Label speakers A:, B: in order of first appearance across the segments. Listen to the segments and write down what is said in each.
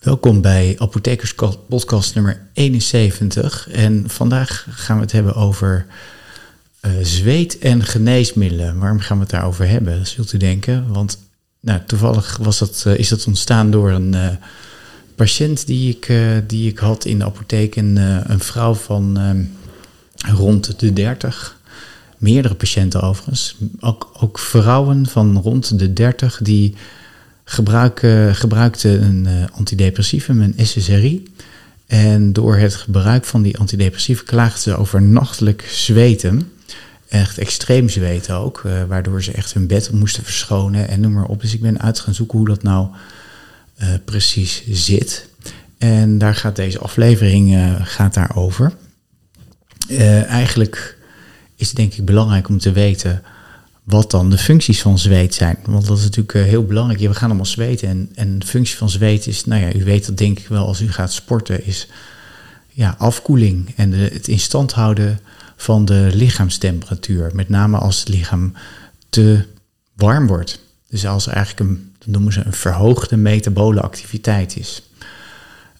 A: Welkom bij Apothekers Podcast nummer 71. En vandaag gaan we het hebben over uh, zweet en geneesmiddelen. Waarom gaan we het daarover hebben, zult u denken? Want nou, toevallig was dat, uh, is dat ontstaan door een uh, patiënt die ik, die ik had in de apotheek. Een, een vrouw van rond de 30. Meerdere patiënten overigens. Ook, ook vrouwen van rond de 30 die gebruik, gebruikte een uh, antidepressivum, een SSRI. En door het gebruik van die antidepressiva klaagden ze over nachtelijk zweten. Echt extreem zweten ook, uh, waardoor ze echt hun bed moesten verschonen en noem maar op. Dus ik ben uit gaan zoeken hoe dat nou uh, precies zit. En daar gaat deze aflevering gaat daarover. eigenlijk is het denk ik belangrijk om te weten wat dan de functies van zweet zijn. Want dat is natuurlijk eh, heel belangrijk. we gaan allemaal zweten. En, en de functie van zweet is, nou ja, u weet dat denk ik wel als u gaat sporten, is ja, afkoeling en het in stand houden van de lichaamstemperatuur. Met name als het lichaam te warm wordt. Dus als er eigenlijk een, noemen ze een verhoogde metabole activiteit is.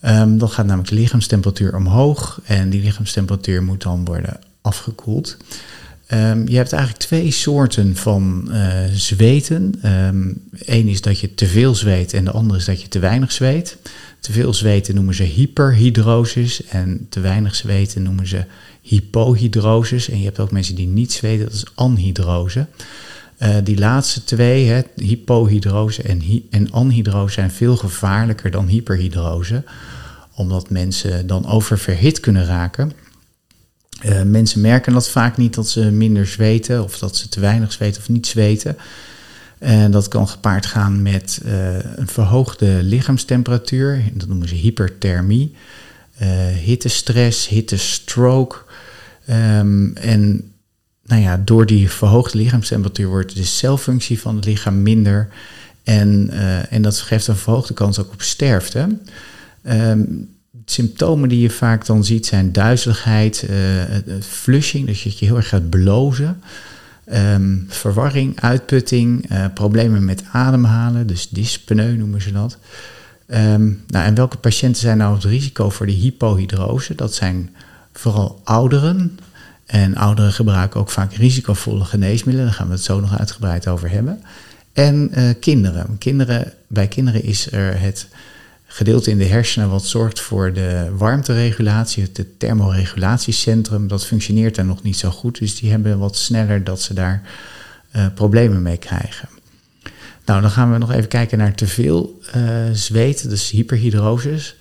A: Um, dan gaat namelijk de lichaamstemperatuur omhoog en die lichaamstemperatuur moet dan worden afgekoeld. Um, je hebt eigenlijk twee soorten van uh, zweten. Eén ehm, is dat je te veel zweet en de andere is dat je te weinig zweet. Te veel zweten noemen ze hyperhidrosis en te weinig zweten noemen ze hypohidrosis. En je hebt ook mensen die niet zweten, dat is anhydrose. Uh, die laatste twee, hè, hypohidrose en, hy en anhydrose, zijn veel gevaarlijker dan hyperhidrose. Omdat mensen dan oververhit kunnen raken. Uh, mensen merken dat vaak niet dat ze minder zweten of dat ze te weinig zweten of niet zweten. En dat kan gepaard gaan met uh, een verhoogde lichaamstemperatuur, dat noemen ze hyperthermie, uh, hittestress, hittestroke. Um, en nou ja, door die verhoogde lichaamstemperatuur wordt de celfunctie van het lichaam minder. En, en dat geeft een verhoogde kans ook op sterfte. Um, symptomen die je vaak dan ziet zijn duizeligheid, uh, flushing, dus dat je heel erg gaat blozen. Um, verwarring, uitputting, uh, problemen met ademhalen, dus dyspneu noemen ze dat. Um, nou, en welke patiënten zijn nou het risico voor de hypohydrose? Dat zijn vooral ouderen. En ouderen gebruiken ook vaak risicovolle geneesmiddelen, daar gaan we het zo nog uitgebreid over hebben. En uh, kinderen. kinderen. Bij kinderen is er het gedeelte in de hersenen wat zorgt voor de warmteregulatie, het thermoregulatiecentrum, dat functioneert daar nog niet zo goed. Dus die hebben wat sneller dat ze daar uh, problemen mee krijgen. Nou, dan gaan we nog even kijken naar te veel uh, zweet, dus hyperhidrosis.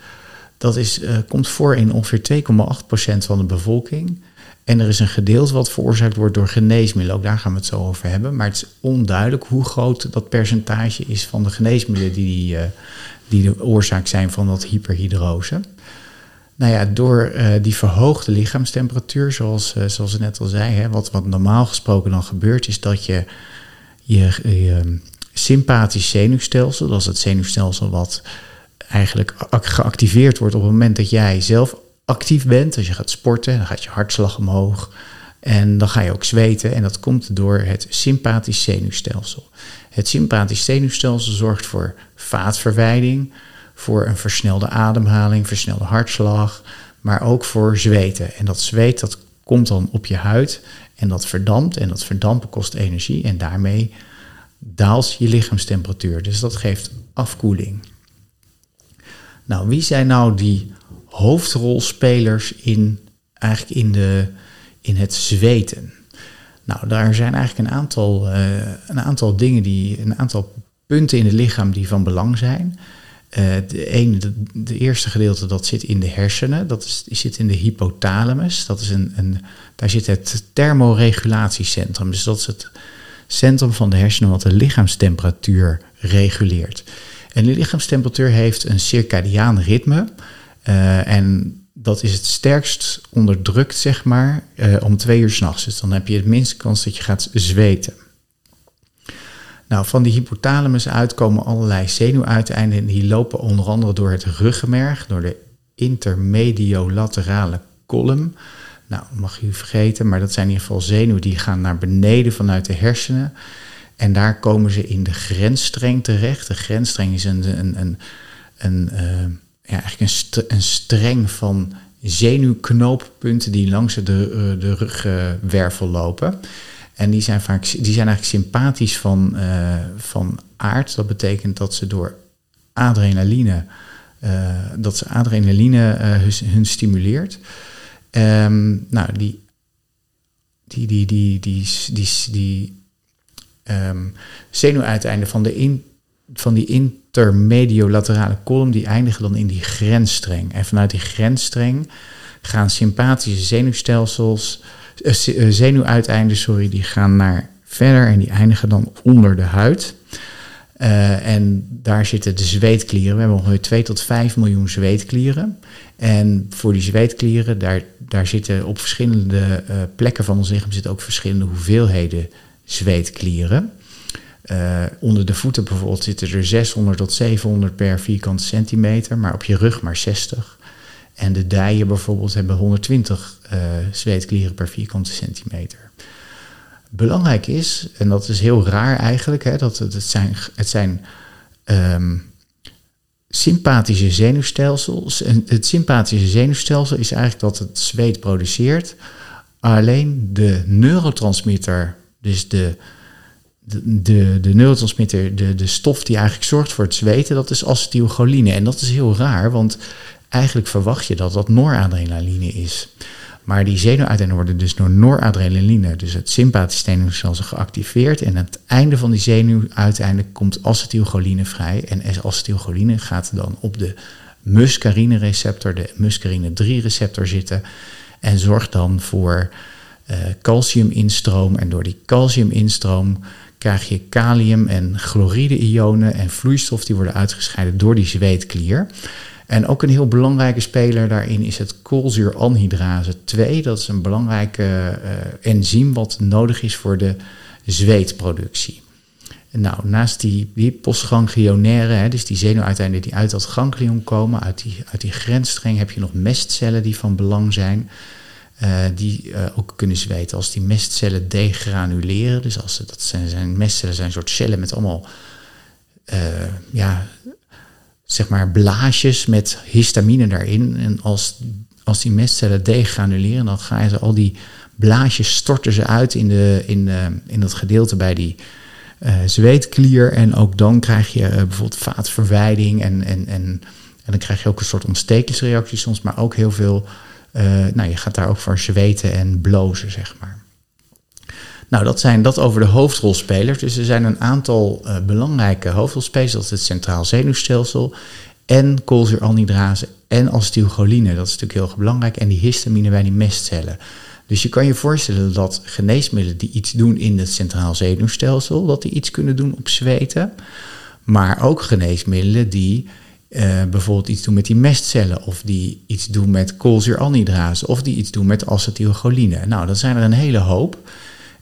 A: Dat is, uh, komt voor in ongeveer 2,8% van de bevolking. En er is een gedeelte wat veroorzaakt wordt door geneesmiddelen. Ook daar gaan we het zo over hebben. Maar het is onduidelijk hoe groot dat percentage is van de geneesmiddelen die, uh, die de oorzaak zijn van dat hyperhidrose. Nou ja, door uh, die verhoogde lichaamstemperatuur, zoals, uh, zoals ik net al zei, wat, wat normaal gesproken dan gebeurt, is dat je je, je sympathisch zenuwstelsel, dat is het zenuwstelsel wat eigenlijk geactiveerd wordt op het moment dat jij zelf actief bent. Als je gaat sporten, dan gaat je hartslag omhoog. En dan ga je ook zweten en dat komt door het sympathisch zenuwstelsel. Het sympathisch zenuwstelsel zorgt voor vaatverwijding, voor een versnelde ademhaling, versnelde hartslag, maar ook voor zweten. En dat zweet dat komt dan op je huid en dat verdampt en dat verdampen kost energie en daarmee daalt je lichaamstemperatuur. Dus dat geeft afkoeling. Nou, wie zijn nou die hoofdrolspelers in, eigenlijk in, de, in het zweten? Nou, daar zijn eigenlijk een aantal, uh, een aantal dingen, die, een aantal punten in het lichaam die van belang zijn. Uh, de, ene, de, eerste gedeelte dat zit in de hersenen, dat is, zit in de hypothalamus. Dat is een, een, daar zit het thermoregulatiecentrum. Dus dat is het centrum van de hersenen wat de lichaamstemperatuur reguleert. En de lichaamstemperatuur heeft een circadiaan ritme. Uh, en dat is het sterkst onderdrukt, zeg maar, uh, om twee uur s'nachts. Dus dan heb je het minste kans dat je gaat zweten. Nou, van die hypothalamus uit komen allerlei zenuwuiteinden. En die lopen onder andere door het ruggenmerg, door de intermediolaterale column. Nou, mag u vergeten, maar dat zijn in ieder geval zenuwen die gaan naar beneden vanuit de hersenen. En daar komen ze in de grensstreng terecht. De grensstreng is een, een, een, een uh, ja, eigenlijk een, een streng van zenuwknooppunten die langs de, uh, de rugwervel lopen. En die zijn, vaak, die zijn eigenlijk sympathisch van, uh, van aard. Dat betekent dat ze door adrenaline, uh, dat ze adrenaline hun, hun, stimuleert. Um, nou, die, die, die, die, die, die, die um, zenuwuiteinden van, de in, van die intermediolaterale kolom, die eindigen dan in die grensstreng. En vanuit die grensstreng gaan sympathische zenuwstelsels, uh, zenuwuiteinden, sorry, die gaan naar verder en die eindigen dan onder de huid. Uh, en daar zitten de zweetklieren. We hebben ongeveer 2 tot 5 miljoen zweetklieren. En voor die zweetklieren, daar, daar zitten op verschillende plekken van ons lichaam zitten ook verschillende hoeveelheden zweetklieren. Uh, onder de voeten bijvoorbeeld zitten er 600 tot 700 per vierkante centimeter, maar op je rug maar 60. En de dijen bijvoorbeeld hebben 120 uh, zweetklieren per vierkante centimeter. Belangrijk is, en dat is heel raar eigenlijk, hè, dat het, zijn, het zijn um, sympathische zenuwstelsels. En het sympathische zenuwstelsel is eigenlijk dat het zweet produceert. Alleen de neurotransmitter, dus de, de, de, neurotransmitter, de, de stof die eigenlijk zorgt voor het zweten, dat is acetylcholine. En dat is heel raar, want eigenlijk verwacht je dat dat noradrenaline is. Maar die zenuwuiteinden worden dus door noradrenaline, dus het sympathische zenuwstelsel, geactiveerd. En aan het einde van die zenuwuiteinden komt acetylcholine vrij. En acetylcholine gaat dan op de muscarine receptor, de muscarine 3 receptor zitten. En zorgt dan voor uh, calciuminstroom. En door die calciuminstroom krijg je kalium en chloride-ionen en vloeistof die worden uitgescheiden door die zweetklier. En ook een heel belangrijke speler daarin is het koolzuuranhydrase 2. Dat is een belangrijke uh, enzym wat nodig is voor de zweetproductie. Nou, naast die, die postganglionaire, dus die zenuwuiteinden die uit dat ganglion komen, uit die, uit die grensstreng, heb je nog mestcellen die van belang zijn. Uh, die uh, ook kunnen zweten als die mestcellen degranuleren. Dus als ze, dat zijn, zijn mestcellen zijn een soort cellen met allemaal ja, zeg maar blaasjes met histamine daarin. En als, als die mestcellen degranuleren, dan gaan ze al die blaasjes storten ze uit in, de, in, in dat gedeelte bij die zweetklier. En ook dan krijg je bijvoorbeeld vaatverwijding en, en, en, en dan krijg je ook een soort ontstekingsreactie soms, maar ook heel veel. Uh, nou, je gaat daar ook voor zweten en blozen, zeg maar. Nou, dat zijn dat over de hoofdrolspelers. Dus er zijn een aantal uh, belangrijke hoofdrolspelers. Dat het centraal zenuwstelsel en koolzuuranhydrase en acetylcholine. Dat is natuurlijk heel belangrijk. En die histamine bij die mestcellen. Dus je kan je voorstellen dat geneesmiddelen die iets doen in het centraal zenuwstelsel, dat die iets kunnen doen op zweten. Maar ook geneesmiddelen die uh, bijvoorbeeld iets doen met die mestcellen, of die iets doen met koolzuuranhydrase, of die iets doen met acetylcholine. Nou, dat zijn er een hele hoop.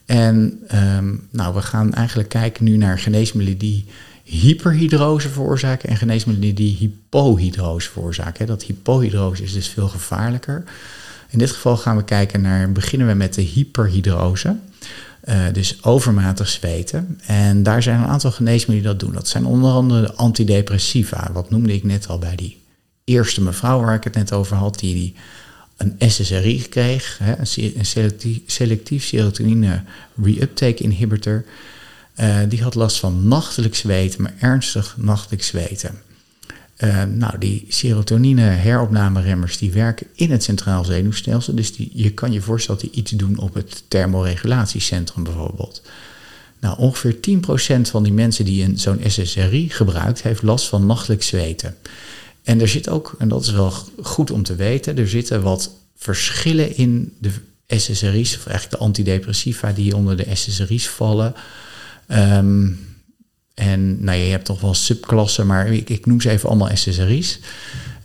A: En um, nou, we gaan eigenlijk kijken nu naar geneesmiddelen die hyperhidrose veroorzaken en geneesmiddelen die hypohydrose veroorzaken. Dat hypohydrose is dus veel gevaarlijker. In dit geval gaan we kijken naar, beginnen we met de hyperhidrose. Uh, dus overmatig zweten. En daar zijn een aantal geneesmiddelen die dat doen. Dat zijn onder andere de antidepressiva. Wat noemde ik net al bij die eerste mevrouw waar ik het net over had, die die een SSRI kreeg, hè, een selectief, serotonine reuptake inhibitor. Uh, die had last van nachtelijk zweten, maar ernstig nachtelijk zweten. Uh, nou, die serotonine heropnameremmers die werken in het centraal zenuwstelsel. Dus die, je kan je voorstellen dat die iets doen op het thermoregulatiecentrum bijvoorbeeld. Nou, ongeveer 10% van die mensen die zo'n SSRI gebruikt, heeft last van nachtelijk zweten. En er zit ook, en dat is wel goed om te weten, er zitten wat verschillen in de SSRI's, of eigenlijk de antidepressiva die onder de SSRI's vallen. Um, en nou, je hebt toch wel subklassen, maar ik, ik noem ze even allemaal SSRI's.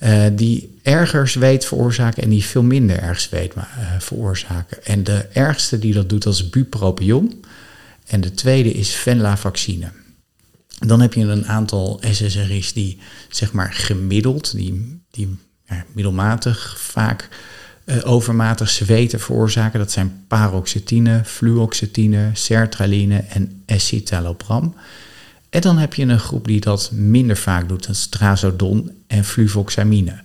A: Uh, die erger zweet veroorzaken en die veel minder erg zweet uh, veroorzaken. En de ergste die dat doet, dat is bupropion. En de tweede is venlafaxine. Dan heb je een aantal SSRI's die zeg maar gemiddeld, die, die middelmatig vaak uh, overmatig zweten veroorzaken. Dat zijn paroxetine, fluoxetine, sertraline en escitalopram. En dan heb je een groep die dat minder vaak doet, dat is trazodon en fluvoxamine.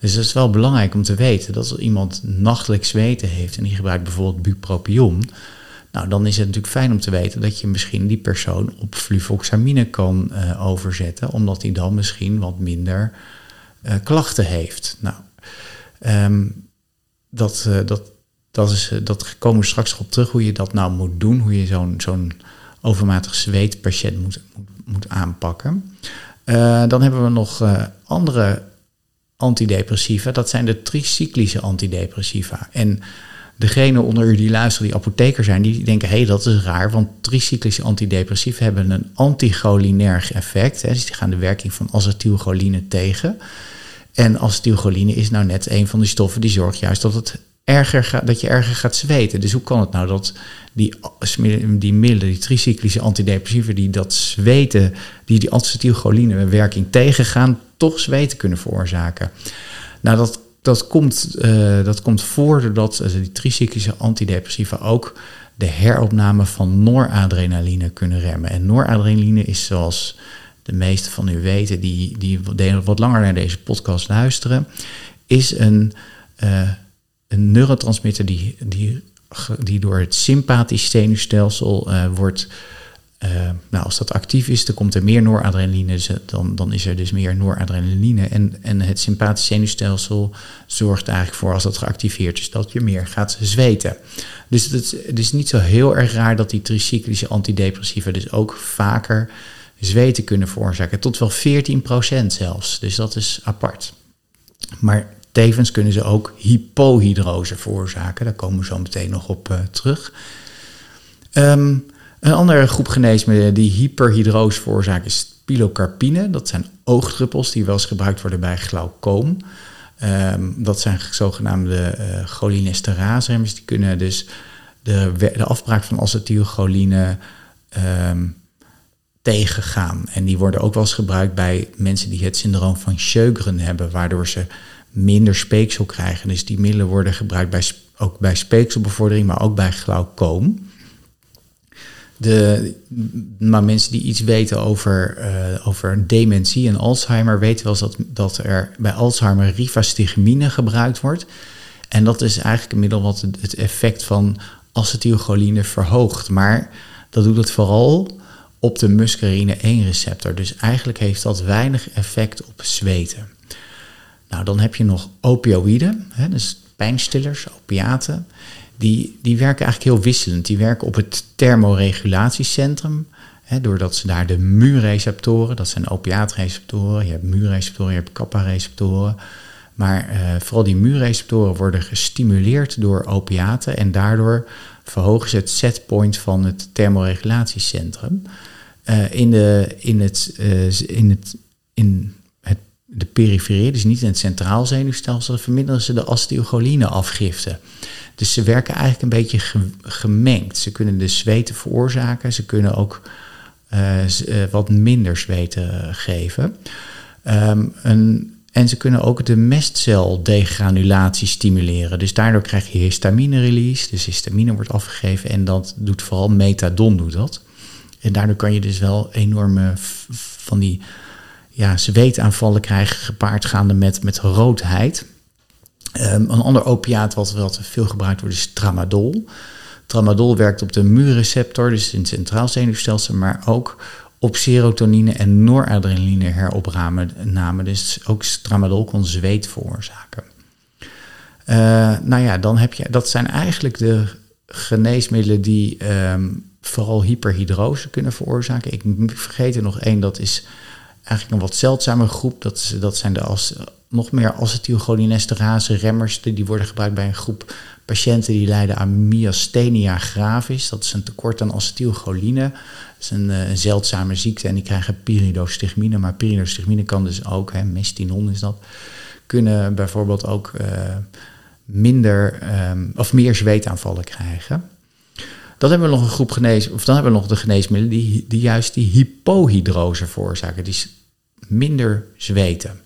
A: Dus dat is wel belangrijk om te weten dat als iemand nachtelijk zweten heeft en die gebruikt bijvoorbeeld bupropion, nou dan is het natuurlijk fijn om te weten dat je misschien die persoon op fluvoxamine kan uh, overzetten, omdat hij dan misschien wat minder uh, klachten heeft. Nou, um, dat, uh, dat, dat, is, dat komen we straks op terug hoe je dat nou moet doen, hoe je zo'n zo'n overmatig zweetpatiënt moet, moet, aanpakken. dan hebben we nog andere antidepressiva, dat zijn de tricyclische antidepressiva. En degene onder u die luisteren die apotheker zijn, die denken, hé, hey, dat is raar, want tricyclische antidepressiva hebben een anticholinerg effect. Hè, dus die gaan de werking van acetylcholine tegen. En acetylcholine is nou net een van die stoffen die zorgt juist dat, het erger gaat, dat je erger gaat zweten. Dus hoe kan het nou dat die, die middelen, die tricyclische antidepressiva, die dat zweten, die die acetylcholine werking tegengaan, toch zweten kunnen veroorzaken. Nou, dat, dat, komt, uh, dat komt voor uh, die tricyclische antidepressiva ook de heropname van noradrenaline kunnen remmen. En noradrenaline is zoals de meeste van u weten, die, die wat langer naar deze podcast luisteren, is een, uh, een neurotransmitter die, die, die door het sympathisch zenuwstelsel wordt uh, nou, als dat actief is, dan komt er meer noradrenaline, dan, dan is er dus meer noradrenaline. En, en het sympathisch zenuwstelsel zorgt eigenlijk voor, als dat geactiveerd is, dat je meer gaat zweten. Dus het, het is niet zo heel erg raar dat die tricyclische antidepressiva dus ook vaker zweten kunnen veroorzaken. Tot wel 14% zelfs, dus dat is apart. Maar tevens kunnen ze ook hypohydrose veroorzaken, daar komen we zo meteen nog op uh, terug. Um, een andere groep geneesmiddelen die hyperhidrose veroorzaken is pilocarpine. Dat zijn oogdruppels die wel eens gebruikt worden bij glaucoom. Um, dat zijn zogenaamde uh, cholinesterase Die kunnen dus de, de afbraak van acetylcholine um, tegengaan. En die worden ook wel eens gebruikt bij mensen die het syndroom van Sjögren hebben, waardoor ze minder speeksel krijgen. Dus die middelen worden gebruikt bij, ook bij speekselbevordering, maar ook bij glaucoom. De, maar mensen die iets weten over, uh, over dementie en Alzheimer weten wel dat, dat er bij Alzheimer rivastigmine gebruikt wordt. En dat is eigenlijk een middel wat het effect van acetylcholine verhoogt. Maar dat doet het vooral op de muscarine 1-receptor. Dus eigenlijk heeft dat weinig effect op zweten. Nou, dan heb je nog opioïden, hè, dus pijnstillers, opiaten die, die werken eigenlijk heel wisselend. Die werken op het thermoregulatiecentrum. Hè, doordat ze daar de mu-receptoren, dat zijn opiaatreceptoren, je hebt mu-receptoren, je hebt kappa-receptoren. Maar uh, vooral die mu-receptoren worden gestimuleerd door opiaten en daardoor verhogen ze het setpoint van het thermoregulatiecentrum. Uh, in, de, in, het, uh, in, het, in de periferie, dus niet in het centraal zenuwstelsel, verminderen ze de acetylcholine afgifte. Dus ze werken eigenlijk een beetje gemengd. Ze kunnen de zweten veroorzaken, ze kunnen ook uh, wat minder zweten geven. Um, een, en ze kunnen ook de mestceldegranulatie stimuleren. Dus daardoor krijg je histamine release. Dus histamine wordt afgegeven en dat doet vooral methadon doet dat. En daardoor kan je dus wel enorme van die ja, zweetaanvallen krijgen, gepaardgaande met, met roodheid. Um, een ander opiaat wat te veel gebruikt wordt is tramadol. Tramadol werkt op de mu-receptor, dus in het centraal zenuwstelsel, maar ook op serotonine en noradrenaline heropname. Dus ook tramadol kon zweet veroorzaken. Uh, nou ja, dan heb je, dat zijn eigenlijk de geneesmiddelen die um, vooral hyperhidrose kunnen veroorzaken. Ik vergeet er nog één, dat is eigenlijk een wat zeldzame groep. Dat, dat zijn de als, nog meer acetylcholinesterase remmers. Die worden gebruikt bij een groep patiënten die lijden aan myasthenia gravis. Dat is een tekort aan acetylcholine. Dat is een, eh, zeldzame ziekte en die krijgen pyridostigmine. Maar pyridostigmine kan dus ook, hè, mestinon is dat, kunnen bijvoorbeeld ook uh, minder um, of meer zweetaanvallen krijgen. Dan hebben we nog een groep genees, of dan hebben we nog de geneesmiddelen die, die juist die hypohydrose veroorzaken, die minder zweten.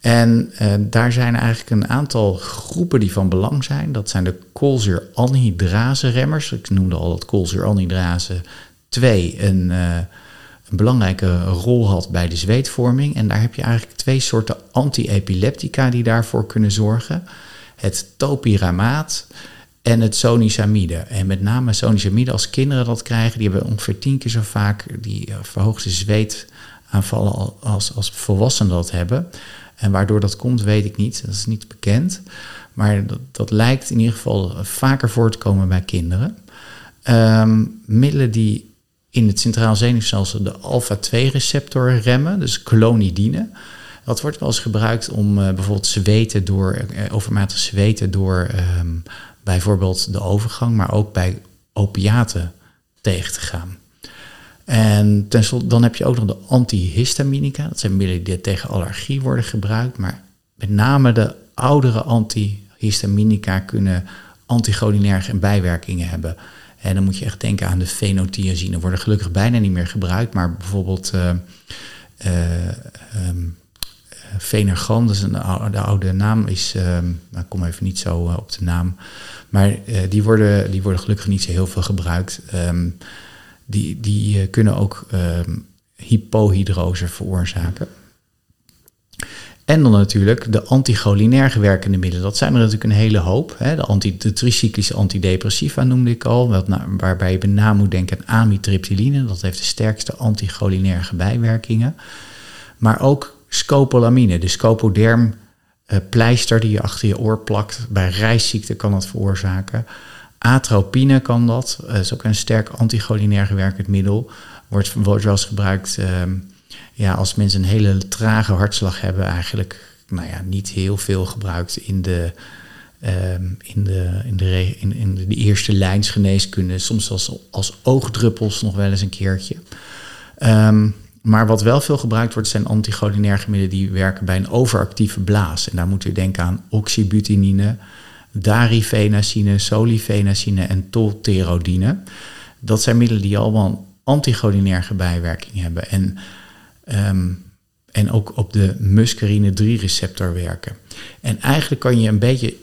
A: En uh, daar zijn eigenlijk een aantal groepen die van belang zijn. Dat zijn de koolzuuranhydrase remmers. Ik noemde al dat koolzuuranhydrase 2 een, uh, een belangrijke rol had bij de zweetvorming. En daar heb je eigenlijk twee soorten anti-epileptica die daarvoor kunnen zorgen. Het topiramaat en het sonisamide. En met name sonisamide, als kinderen dat krijgen, die hebben ongeveer tien keer zo vaak die eh, verhoogde zweetaanvallen als, als volwassenen dat hebben. En waardoor dat komt, weet ik niet. Dat is niet bekend. Maar dat, dat lijkt in ieder geval vaker voor te komen bij kinderen. Ehm, middelen die in het centraal zenuwstelsel de alpha-2-receptor remmen, dus clonidine. Dat wordt wel eens gebruikt om uh, bijvoorbeeld zweten door, uh, overmatig zweten door um, bijvoorbeeld de overgang, maar ook bij opiaten tegen te gaan. En tenslotte, dan heb je ook nog de antihistaminica. Dat zijn middelen die tegen allergie worden gebruikt. Maar met name de oudere antihistaminica kunnen anticholinerge bijwerkingen hebben. En dan moet je echt denken aan de fenothiazine. Worden gelukkig bijna niet meer gebruikt, maar bijvoorbeeld uh, uh, um, Venergan, dat is een de oude naam, is, um, ik kom even niet zo uh, op de naam, maar die, worden, die worden gelukkig niet zo heel veel gebruikt. Um, die, die kunnen ook hypohydrose veroorzaken. En dan natuurlijk de anticholinerge werkende middelen. Dat zijn er natuurlijk een hele hoop. Hè. De, tricyclische antidepressiva noemde ik al, waarbij je name moet denken aan amitriptyline. Dat heeft de sterkste anticholinerge bijwerkingen. Maar ook scopolamine, de scopoderm pleister die je achter je oor plakt. Bij reisziekte kan dat veroorzaken. Atropine kan dat. Dat is ook een sterk anticholinerge werkend middel. Wordt, wordt gebruikt... Uh, ja, als mensen een hele trage hartslag hebben, eigenlijk nou ja, niet heel veel gebruikt in de, um, in de, in de, in, de eerste lijnsgeneeskunde. Soms als, als oogdruppels nog wel eens een keertje. Um, maar wat wel veel gebruikt wordt, zijn anticholinerge middelen die werken bij een overactieve blaas. En daar moet u denken aan oxybutinine, darifenacine, solifenacine en tolterodine. Dat zijn middelen die allemaal een anticholinerge bijwerking hebben. En Um, en ook op de muscarine 3-receptor werken. En eigenlijk kan je een beetje,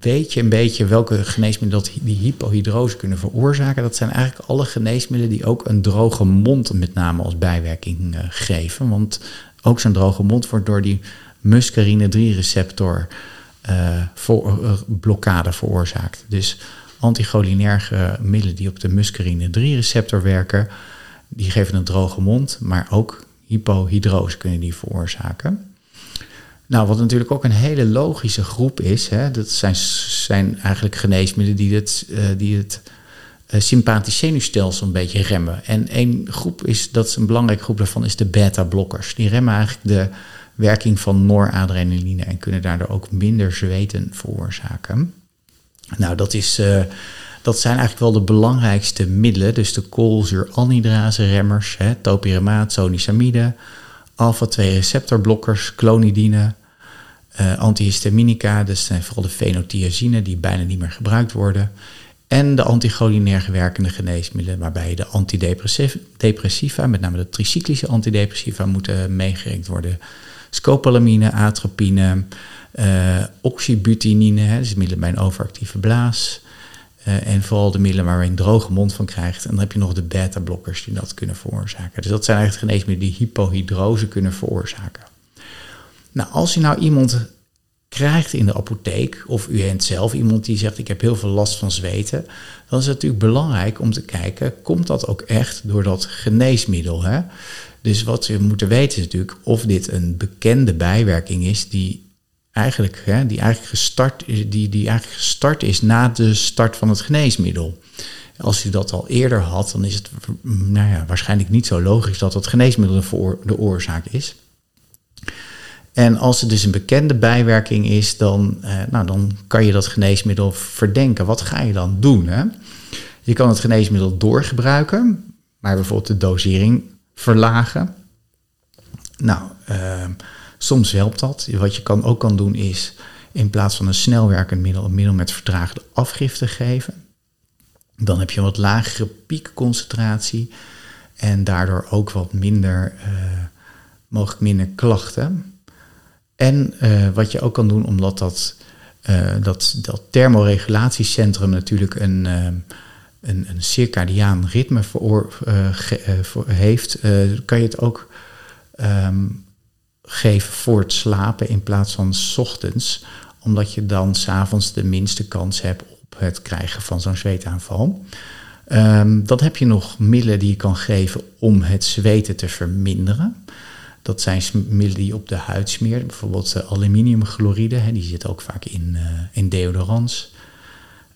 A: weet je een beetje welke geneesmiddelen die hypohydrose kunnen veroorzaken. Dat zijn eigenlijk alle geneesmiddelen die ook een droge mond met name als bijwerking uh, geven. Want ook zo'n droge mond wordt door die muscarine 3-receptor uh, voor, uh, blokkade veroorzaakt. Dus anticholinerge middelen die op de muscarine 3-receptor werken, die geven een droge mond, maar ook hypohydrose kunnen die veroorzaken. Nou, wat natuurlijk ook een hele logische groep is, hè, dat zijn, zijn eigenlijk geneesmiddelen die het, uh, die het zenuwstelsel een beetje remmen. En één groep is, dat is een belangrijke groep daarvan, is de beta-blokkers. Die remmen eigenlijk de werking van noradrenaline en kunnen daardoor ook minder zweten veroorzaken. Nou, dat is... Uh, dat zijn eigenlijk wel de belangrijkste middelen. Dus de koolzuuranhydrase remmers, hè, topiramaat, sonisamide, alpha-2 receptorblokkers, clonidine, uh, antihistaminica, dus zijn vooral de fenothiazine die bijna niet meer gebruikt worden. En de anticholinerge werkende geneesmiddelen, waarbij de antidepressiva, met name de tricyclische antidepressiva, moeten meegerekend worden. Scopolamine, atropine, uh, oxybutinine, hè, dus middelen bij een overactieve blaas. Uh, en vooral de middelen waar je een droge mond van krijgt. En dan heb je nog de beta-blokkers die dat kunnen veroorzaken. Dus dat zijn eigenlijk geneesmiddelen die hypohydrose kunnen veroorzaken. Nou, als je nou iemand krijgt in de apotheek, of u bent zelf iemand die zegt: Ik heb heel veel last van zweten, dan is het natuurlijk belangrijk om te kijken: komt dat ook echt door dat geneesmiddel? Hè? Dus wat we moeten weten is natuurlijk of dit een bekende bijwerking is die eigenlijk, hè, die, eigenlijk gestart, die, die eigenlijk gestart is na de start van het geneesmiddel. Als u dat al eerder had, dan is het nou ja, waarschijnlijk niet zo logisch dat het geneesmiddel de, de oorzaak is. En als het dus een bekende bijwerking is, dan, eh, nou, dan kan je dat geneesmiddel verdenken. Wat ga je dan doen? Hè? Je kan het geneesmiddel doorgebruiken, maar bijvoorbeeld de dosering verlagen. Nou, uh, Soms helpt dat. Wat je kan, ook kan doen is in plaats van een snelwerkend middel een middel met vertraagde afgifte geven. Dan heb je een wat lagere piekconcentratie en daardoor ook wat minder, uh, mogelijk minder klachten. En uh, wat je ook kan doen, omdat dat, uh, dat, dat thermoregulatiecentrum natuurlijk een, een, een circadiaan ritme voor, voor heeft, kan je het ook ehm, geven voor het slapen in plaats van s ochtends, omdat je dan s'avonds de minste kans hebt op het krijgen van zo'n zweetaanval. Um, dan heb je nog middelen die je kan geven om het zweten te verminderen. Dat zijn middelen die je op de huid smeert. Bijvoorbeeld uh, aluminiumchloride, hè, die zit ook vaak in, uh, in deodorants.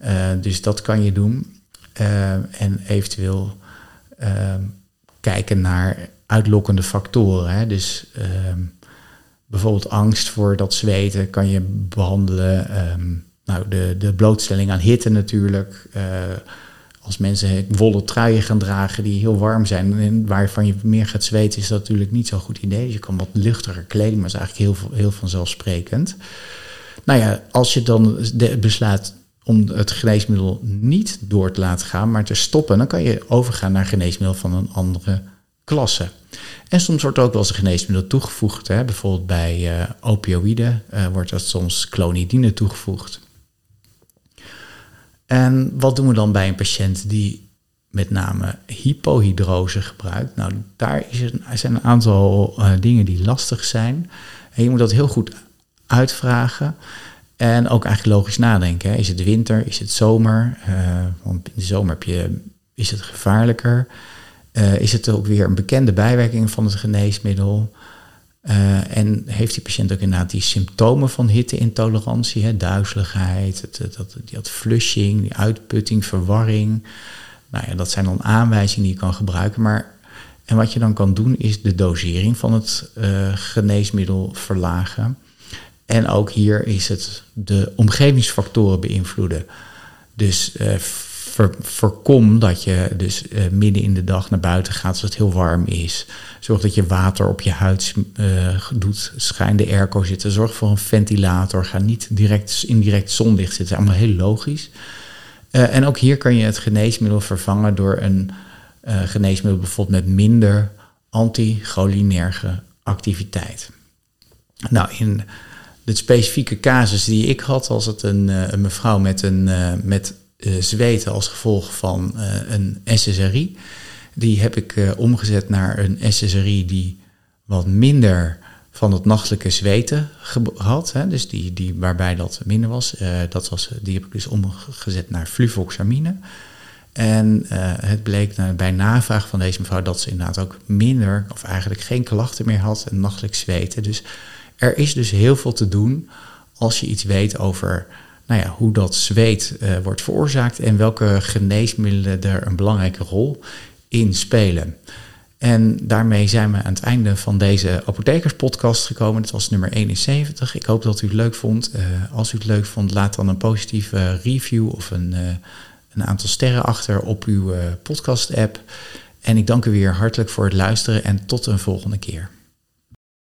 A: Uh, dus dat kan je doen. en eventueel ehm, kijken naar uitlokkende factoren. Hè. Dus ehm, bijvoorbeeld angst voor dat zweten kan je behandelen. Um, nou, de, de blootstelling aan hitte natuurlijk als mensen wollen truien gaan dragen die heel warm zijn en waarvan je meer gaat zweten, is dat natuurlijk niet zo'n goed idee. Dus je kan wat luchtiger kleding, maar is eigenlijk heel, heel vanzelfsprekend. Nou ja, als je dan besluit om het geneesmiddel niet door te laten gaan, maar te stoppen, dan kan je overgaan naar geneesmiddel van een andere klasse. En soms wordt ook wel eens een geneesmiddel toegevoegd. Hè? Bijvoorbeeld bij uh, opioïden uh, wordt dat soms clonidine toegevoegd. En wat doen we dan bij een patiënt die met name hypohydrose gebruikt? Nou, daar is zijn een aantal uh, dingen die lastig zijn. En je moet dat heel goed uitvragen. En ook eigenlijk logisch nadenken. Hè. Is het winter? Is het zomer? Uh, want in de zomer heb je, is het gevaarlijker. Uh, is het ook weer een bekende bijwerking van het geneesmiddel? Uh, en heeft die patiënt ook inderdaad die symptomen van hitteintolerantie, hè, duizeligheid, het, dat, flushing, die uitputting, verwarring. Nou ja, dat zijn dan aanwijzingen die je kan gebruiken. Maar, en wat je dan kan doen is de dosering van het uh, geneesmiddel verlagen. En ook hier is het de omgevingsfactoren beïnvloeden. Dus uh, voorkom dat je dus uh, midden in de dag naar buiten gaat als het heel warm is. Zorg dat je water op je huid uh, doet. Schijn de airco zitten. Zorg voor een ventilator. Ga niet direct indirect zonlicht zitten. Allemaal heel logisch. Uh, en ook hier kan je het geneesmiddel vervangen door een geneesmiddel bijvoorbeeld met minder anticholinerge activiteit. Nou, in de specifieke casus die ik had, was het een, een mevrouw met, een, met zweten als gevolg van uh, een SSRI. Die heb ik uh, omgezet naar een SSRI die wat minder van het nachtelijke zweten had. Hè, dus die, die, waarbij dat minder was. dat was. Die heb ik dus omgezet naar fluvoxamine. En het bleek bij navraag van deze mevrouw dat ze inderdaad ook minder, of eigenlijk geen klachten meer had en nachtelijk zweten. Dus er is dus heel veel te doen als je iets weet over nou ja, hoe dat zweet uh, wordt veroorzaakt en welke geneesmiddelen er een belangrijke rol in spelen. En daarmee zijn we aan het einde van deze apothekerspodcast gekomen. Dat was nummer 71. Ik hoop dat u het leuk vond. Uh, als u het leuk vond, laat dan een positieve review of een, uh, een aantal sterren achter op uw podcast-app. En ik dank u weer hartelijk voor het luisteren en tot een volgende keer.